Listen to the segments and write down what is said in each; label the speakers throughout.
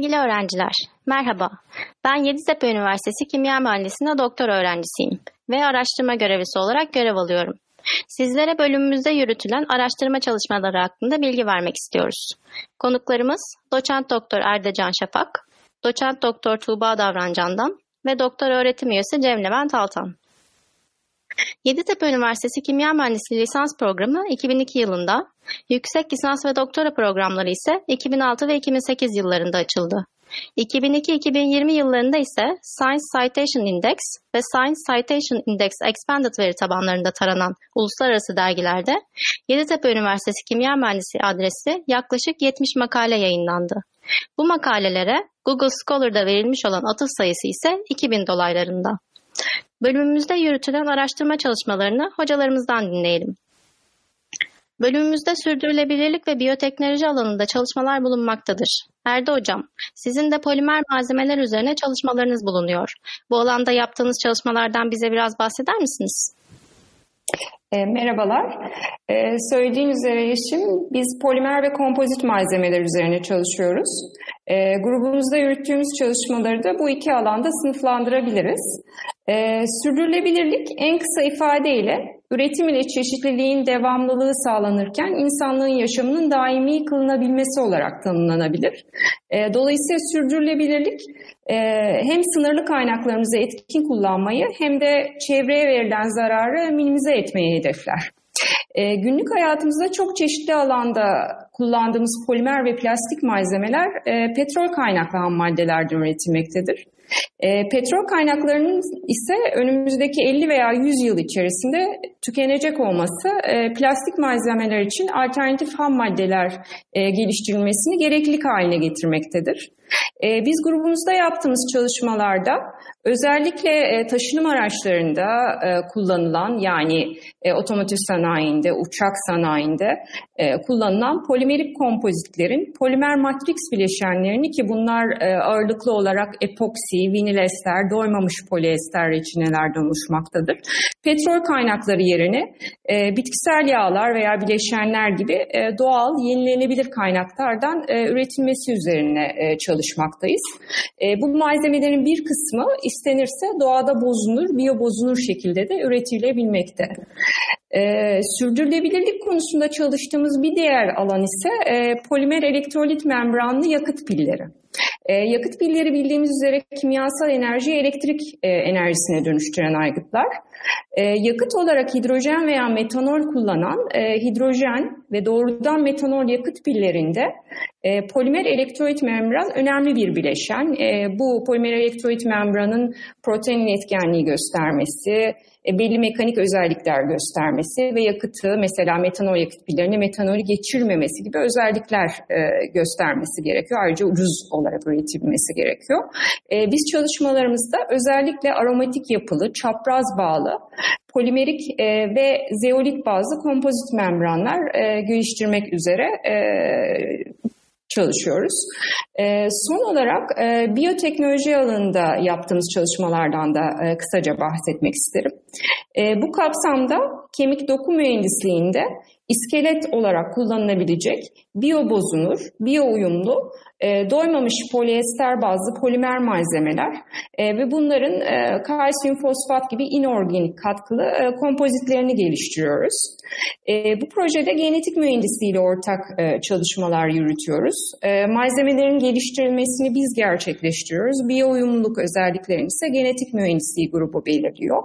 Speaker 1: Sevgili öğrenciler, merhaba. Ben Yeditepe Üniversitesi Kimya Mühendisliğinde doktor öğrencisiyim ve araştırma görevlisi olarak görev alıyorum. Sizlere bölümümüzde yürütülen araştırma çalışmaları hakkında bilgi vermek istiyoruz. Konuklarımız Doçent Doktor Erdecan Şafak, Doçent Doktor Tuğba Davrancan'dan ve Doktor Öğretim Üyesi Cem Levent Altan. Yeditepe Üniversitesi Kimya Mühendisliği lisans programı 2002 yılında, yüksek lisans ve doktora programları ise 2006 ve 2008 yıllarında açıldı. 2002-2020 yıllarında ise Science Citation Index ve Science Citation Index Expanded veri tabanlarında taranan uluslararası dergilerde Yeditepe Üniversitesi Kimya Mühendisliği adresi yaklaşık 70 makale yayınlandı. Bu makalelere Google Scholar'da verilmiş olan atıf sayısı ise 2000 dolaylarında. Bölümümüzde yürütülen araştırma çalışmalarını hocalarımızdan dinleyelim. Bölümümüzde sürdürülebilirlik ve biyoteknoloji alanında çalışmalar bulunmaktadır. Erdi Hocam, sizin de polimer malzemeler üzerine çalışmalarınız bulunuyor. Bu alanda yaptığınız çalışmalardan bize biraz bahseder misiniz?
Speaker 2: E, merhabalar. E, söylediğin üzere Yeşim, biz polimer ve kompozit malzemeler üzerine çalışıyoruz. E, grubumuzda yürüttüğümüz çalışmaları da bu iki alanda sınıflandırabiliriz. E, sürdürülebilirlik en kısa ifadeyle üretim ile çeşitliliğin devamlılığı sağlanırken insanlığın yaşamının daimi kılınabilmesi olarak tanımlanabilir. E, dolayısıyla sürdürülebilirlik e, hem sınırlı kaynaklarımızı etkin kullanmayı hem de çevreye verilen zararı minimize etmeyi hedefler. E, günlük hayatımızda çok çeşitli alanda kullandığımız polimer ve plastik malzemeler e, petrol kaynaklı ham maddelerden üretilmektedir. E, petrol kaynaklarının ise önümüzdeki 50 veya 100 yıl içerisinde tükenecek olması e, plastik malzemeler için alternatif ham maddeler e, geliştirilmesini gereklilik haline getirmektedir. E, biz grubumuzda yaptığımız çalışmalarda özellikle e, taşınım araçlarında e, kullanılan yani e, otomotiv sanayinde, uçak sanayinde kullanılan polimerik kompozitlerin polimer matrix bileşenlerini ki bunlar ağırlıklı olarak epoksi, vinil ester, doymamış polyester reçinelerden oluşmaktadır. Petrol kaynakları yerine bitkisel yağlar veya bileşenler gibi doğal, yenilenebilir kaynaklardan üretilmesi üzerine e, çalışmaktayız. E, bu malzemelerin bir kısmı istenirse doğada bozunur, biyo bozunur şekilde de üretilebilmekte. E, sürdürülebilirlik konusunda çalıştığımız bir diğer alan ise e, polimer elektrolit membranlı yakıt pilleri. E, yakıt pilleri bildiğimiz üzere kimyasal enerjiyi elektrik e, enerjisine dönüştüren aygıtlar. E, yakıt olarak hidrojen veya metanol kullanan e, hidrojen ve doğrudan metanol yakıt pillerinde e, polimer elektrolit membran önemli bir bileşen. E, bu polimer elektrolit membranın protein etkenliği göstermesi, e, belli mekanik özellikler göstermesi ve yakıtı mesela metanol yakıt pillerine metanolü geçirmemesi gibi özellikler e, göstermesi gerekiyor. Ayrıca ucuz olarak üretilmesi gerekiyor. E, biz çalışmalarımızda özellikle aromatik yapılı, çapraz bağlı, polimerik ve zeolit bazlı kompozit membranlar geliştirmek üzere çalışıyoruz. E, son olarak e, biyoteknoloji alanında yaptığımız çalışmalardan da e, kısaca bahsetmek isterim. E, bu kapsamda kemik doku mühendisliğinde iskelet olarak kullanılabilecek biyo bozunur, biyo uyumlu e, doymamış polyester bazlı polimer malzemeler e, ve bunların e, kalsiyum fosfat gibi inorganik katkılı e, kompozitlerini geliştiriyoruz. E, bu projede genetik mühendisliğiyle ortak e, çalışmalar yürütüyoruz. E, malzemelerin geliştirilmesini biz gerçekleştiriyoruz. Biyo uyumluluk özelliklerini ise genetik mühendisliği grubu belirliyor.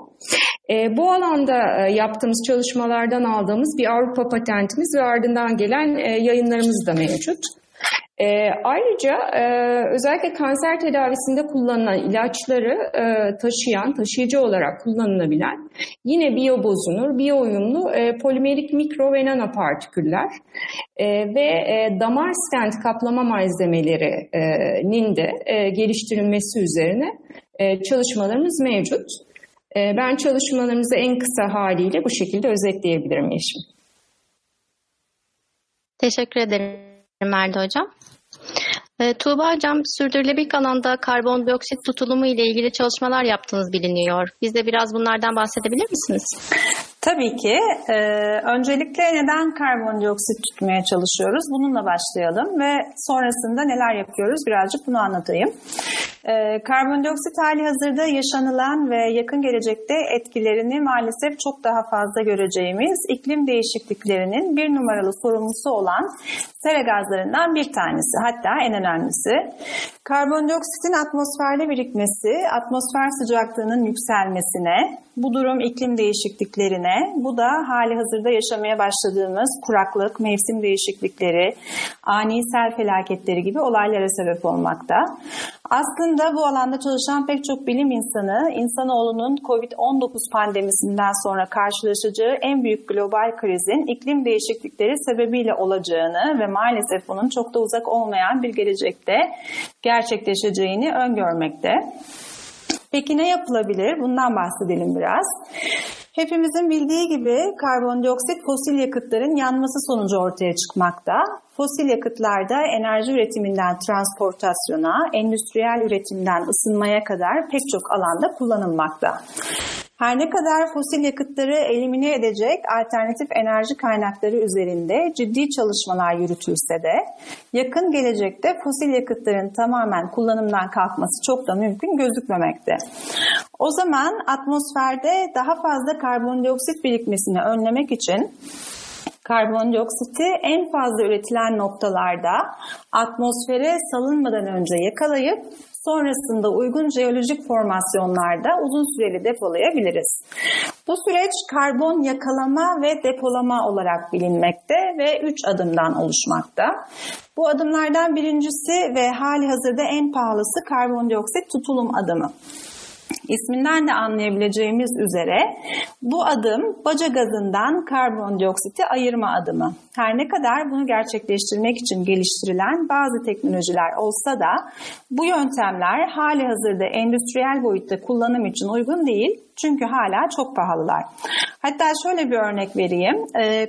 Speaker 2: E, bu alanda e, yaptığımız çalışmalardan aldığımız bir Avrupa patentimiz ve ardından gelen e, yayınlarımız da mevcut. E, ayrıca e, özellikle kanser tedavisinde kullanılan ilaçları e, taşıyan, taşıyıcı olarak kullanılabilen yine biyobozunur, biyo uyumlu e, polimerik mikro ve nanopartiküller e, ve e, damar stent kaplama malzemelerinin de e, geliştirilmesi üzerine e, çalışmalarımız mevcut. E, ben çalışmalarımızı en kısa haliyle bu şekilde özetleyebilirim Yeşim.
Speaker 1: Teşekkür ederim Merdi Hocam. E, Tuğba Hocam, sürdürülebilir alanda karbondioksit tutulumu ile ilgili çalışmalar yaptığınız biliniyor. Biz de biraz bunlardan bahsedebilir misiniz?
Speaker 3: Tabii ki. Ee, öncelikle neden karbondioksit tutmaya çalışıyoruz? Bununla başlayalım ve sonrasında neler yapıyoruz birazcık bunu anlatayım. Ee, karbondioksit hali hazırda yaşanılan ve yakın gelecekte etkilerini maalesef çok daha fazla göreceğimiz iklim değişikliklerinin bir numaralı sorumlusu olan sera gazlarından bir tanesi hatta en önemlisi. Karbondioksitin atmosferde birikmesi, atmosfer sıcaklığının yükselmesine, bu durum iklim değişikliklerine, bu da hali hazırda yaşamaya başladığımız kuraklık, mevsim değişiklikleri, ani sel felaketleri gibi olaylara sebep olmakta. Aslında bu alanda çalışan pek çok bilim insanı, insanoğlunun COVID-19 pandemisinden sonra karşılaşacağı en büyük global krizin iklim değişiklikleri sebebiyle olacağını ve maalesef bunun çok da uzak olmayan bir gelecekte gerçekleşeceğini öngörmekte. Peki ne yapılabilir? Bundan bahsedelim biraz. Hepimizin bildiği gibi karbondioksit fosil yakıtların yanması sonucu ortaya çıkmakta. Fosil yakıtlarda enerji üretiminden transportasyona, endüstriyel üretimden ısınmaya kadar pek çok alanda kullanılmakta. Her ne kadar fosil yakıtları elimine edecek alternatif enerji kaynakları üzerinde ciddi çalışmalar yürütülse de yakın gelecekte fosil yakıtların tamamen kullanımdan kalkması çok da mümkün gözükmemekte. O zaman atmosferde daha fazla karbondioksit birikmesini önlemek için karbondioksiti en fazla üretilen noktalarda atmosfere salınmadan önce yakalayıp sonrasında uygun jeolojik formasyonlarda uzun süreli depolayabiliriz. Bu süreç karbon yakalama ve depolama olarak bilinmekte ve üç adımdan oluşmakta. Bu adımlardan birincisi ve hali hazırda en pahalısı karbondioksit tutulum adımı. İsminden de anlayabileceğimiz üzere bu adım baca gazından karbondioksiti ayırma adımı. Her ne kadar bunu gerçekleştirmek için geliştirilen bazı teknolojiler olsa da bu yöntemler hali hazırda endüstriyel boyutta kullanım için uygun değil çünkü hala çok pahalılar. Hatta şöyle bir örnek vereyim.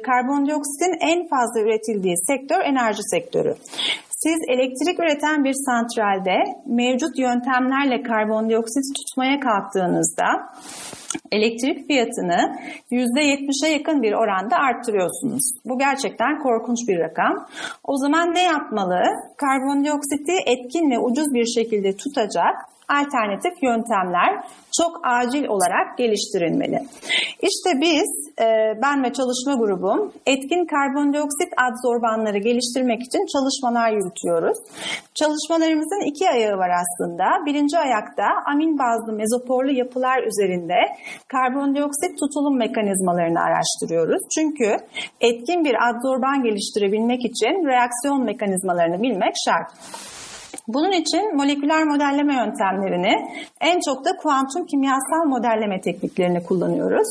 Speaker 3: Karbondioksitin en fazla üretildiği sektör enerji sektörü. Siz elektrik üreten bir santralde mevcut yöntemlerle karbondioksit tutmaya kalktığınızda elektrik fiyatını %70'e yakın bir oranda arttırıyorsunuz. Bu gerçekten korkunç bir rakam. O zaman ne yapmalı? Karbondioksiti etkin ve ucuz bir şekilde tutacak alternatif yöntemler çok acil olarak geliştirilmeli. İşte biz, e, ben ve çalışma grubum etkin karbondioksit adsorbanları geliştirmek için çalışmalar yürütüyoruz. Çalışmalarımızın iki ayağı var aslında. Birinci ayakta amin bazlı mezoporlu yapılar üzerinde karbondioksit tutulum mekanizmalarını araştırıyoruz. Çünkü etkin bir adsorban geliştirebilmek için reaksiyon mekanizmalarını bilmek şart. Bunun için moleküler modelleme yöntemlerini en çok da kuantum kimyasal modelleme tekniklerini kullanıyoruz.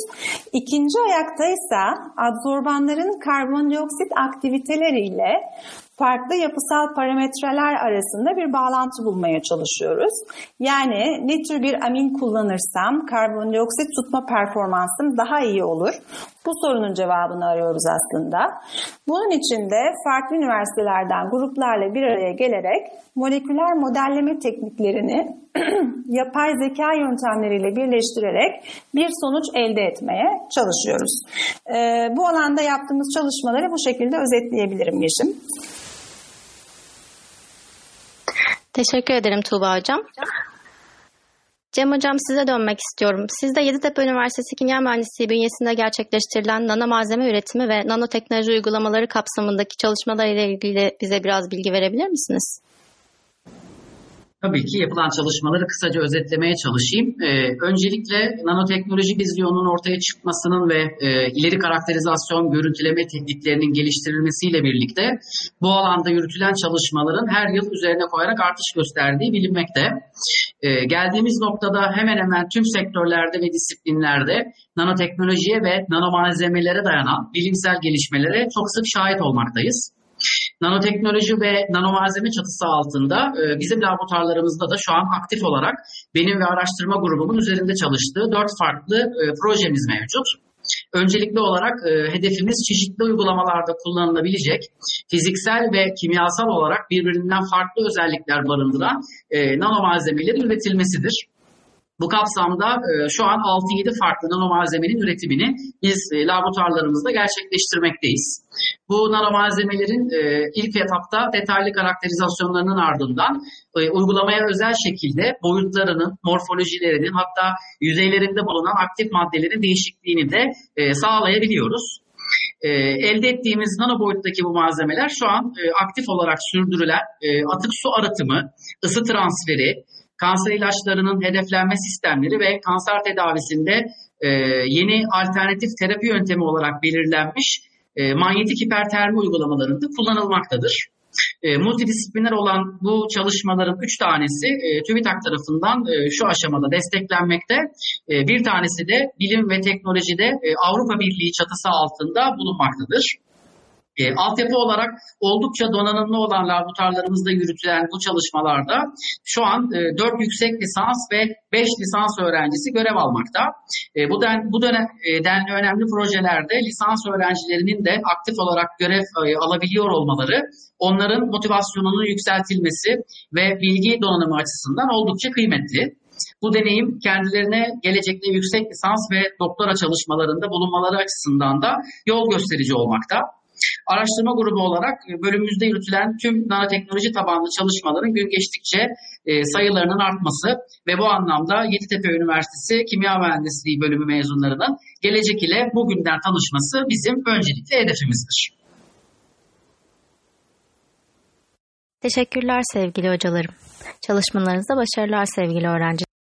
Speaker 3: İkinci ayakta ise adsorbanların karbondioksit aktiviteleriyle farklı yapısal parametreler arasında bir bağlantı bulmaya çalışıyoruz. Yani ne tür bir amin kullanırsam karbondioksit tutma performansım daha iyi olur. Bu sorunun cevabını arıyoruz aslında. Bunun için de farklı üniversitelerden gruplarla bir araya gelerek moleküler modelleme tekniklerini yapay zeka yöntemleriyle birleştirerek bir sonuç elde etmeye çalışıyoruz. Ee, bu alanda yaptığımız çalışmaları bu şekilde özetleyebilirim Yeşim.
Speaker 1: Teşekkür ederim Tuğba Hocam. Cem Hocam size dönmek istiyorum. Siz de Yeditepe Üniversitesi Kimya Mühendisliği bünyesinde gerçekleştirilen nano malzeme üretimi ve nanoteknoloji uygulamaları kapsamındaki çalışmalarıyla ilgili bize biraz bilgi verebilir misiniz?
Speaker 4: Tabii ki yapılan çalışmaları kısaca özetlemeye çalışayım. Ee, öncelikle nanoteknoloji vizyonunun ortaya çıkmasının ve e, ileri karakterizasyon görüntüleme tekniklerinin geliştirilmesiyle birlikte bu alanda yürütülen çalışmaların her yıl üzerine koyarak artış gösterdiği bilinmekte. Ee, geldiğimiz noktada hemen hemen tüm sektörlerde ve disiplinlerde nanoteknolojiye ve nanomalzemelere dayanan bilimsel gelişmelere çok sık şahit olmaktayız. Nanoteknoloji ve nanomalzeme çatısı altında e, bizim laboratuvarlarımızda da şu an aktif olarak benim ve araştırma grubumun üzerinde çalıştığı dört farklı e, projemiz mevcut. Öncelikli olarak e, hedefimiz çeşitli uygulamalarda kullanılabilecek fiziksel ve kimyasal olarak birbirinden farklı özellikler barındıran e, nano malzemelerin üretilmesidir. Bu kapsamda e, şu an 6-7 farklı nano malzemenin üretimini biz e, laboratuvarlarımızda gerçekleştirmekteyiz. Bu nano malzemelerin e, ilk etapta detaylı karakterizasyonlarının ardından e, uygulamaya özel şekilde boyutlarının, morfolojilerinin hatta yüzeylerinde bulunan aktif maddelerin değişikliğini de e, sağlayabiliyoruz. E, elde ettiğimiz nano boyuttaki bu malzemeler şu an e, aktif olarak sürdürülen e, atık su arıtımı, ısı transferi, kanser ilaçlarının hedeflenme sistemleri ve kanser tedavisinde e, yeni alternatif terapi yöntemi olarak belirlenmiş e, manyetik hipertermi uygulamalarında kullanılmaktadır. E, multidisipliner olan bu çalışmaların üç tanesi e, TÜBİTAK tarafından e, şu aşamada desteklenmekte. E, bir tanesi de bilim ve teknolojide e, Avrupa Birliği çatısı altında bulunmaktadır. E, altyapı olarak oldukça donanımlı olan laboratuvarlarımızda yürütülen bu çalışmalarda şu an e, 4 yüksek lisans ve 5 lisans öğrencisi görev almakta. E, bu, den, bu dönem, e, denli önemli projelerde lisans öğrencilerinin de aktif olarak görev e, alabiliyor olmaları onların motivasyonunun yükseltilmesi ve bilgi donanımı açısından oldukça kıymetli. Bu deneyim kendilerine gelecekte yüksek lisans ve doktora çalışmalarında bulunmaları açısından da yol gösterici olmakta. Araştırma grubu olarak e, bölümümüzde yürütülen tüm nanoteknoloji tabanlı çalışmaların gün geçtikçe e, sayılarının artması ve bu anlamda Yeditepe Üniversitesi Kimya Mühendisliği bölümü mezunlarının gelecek ile bugünden tanışması bizim öncelikli hedefimizdir.
Speaker 1: Teşekkürler sevgili hocalarım. Çalışmalarınızda başarılar sevgili öğrenciler.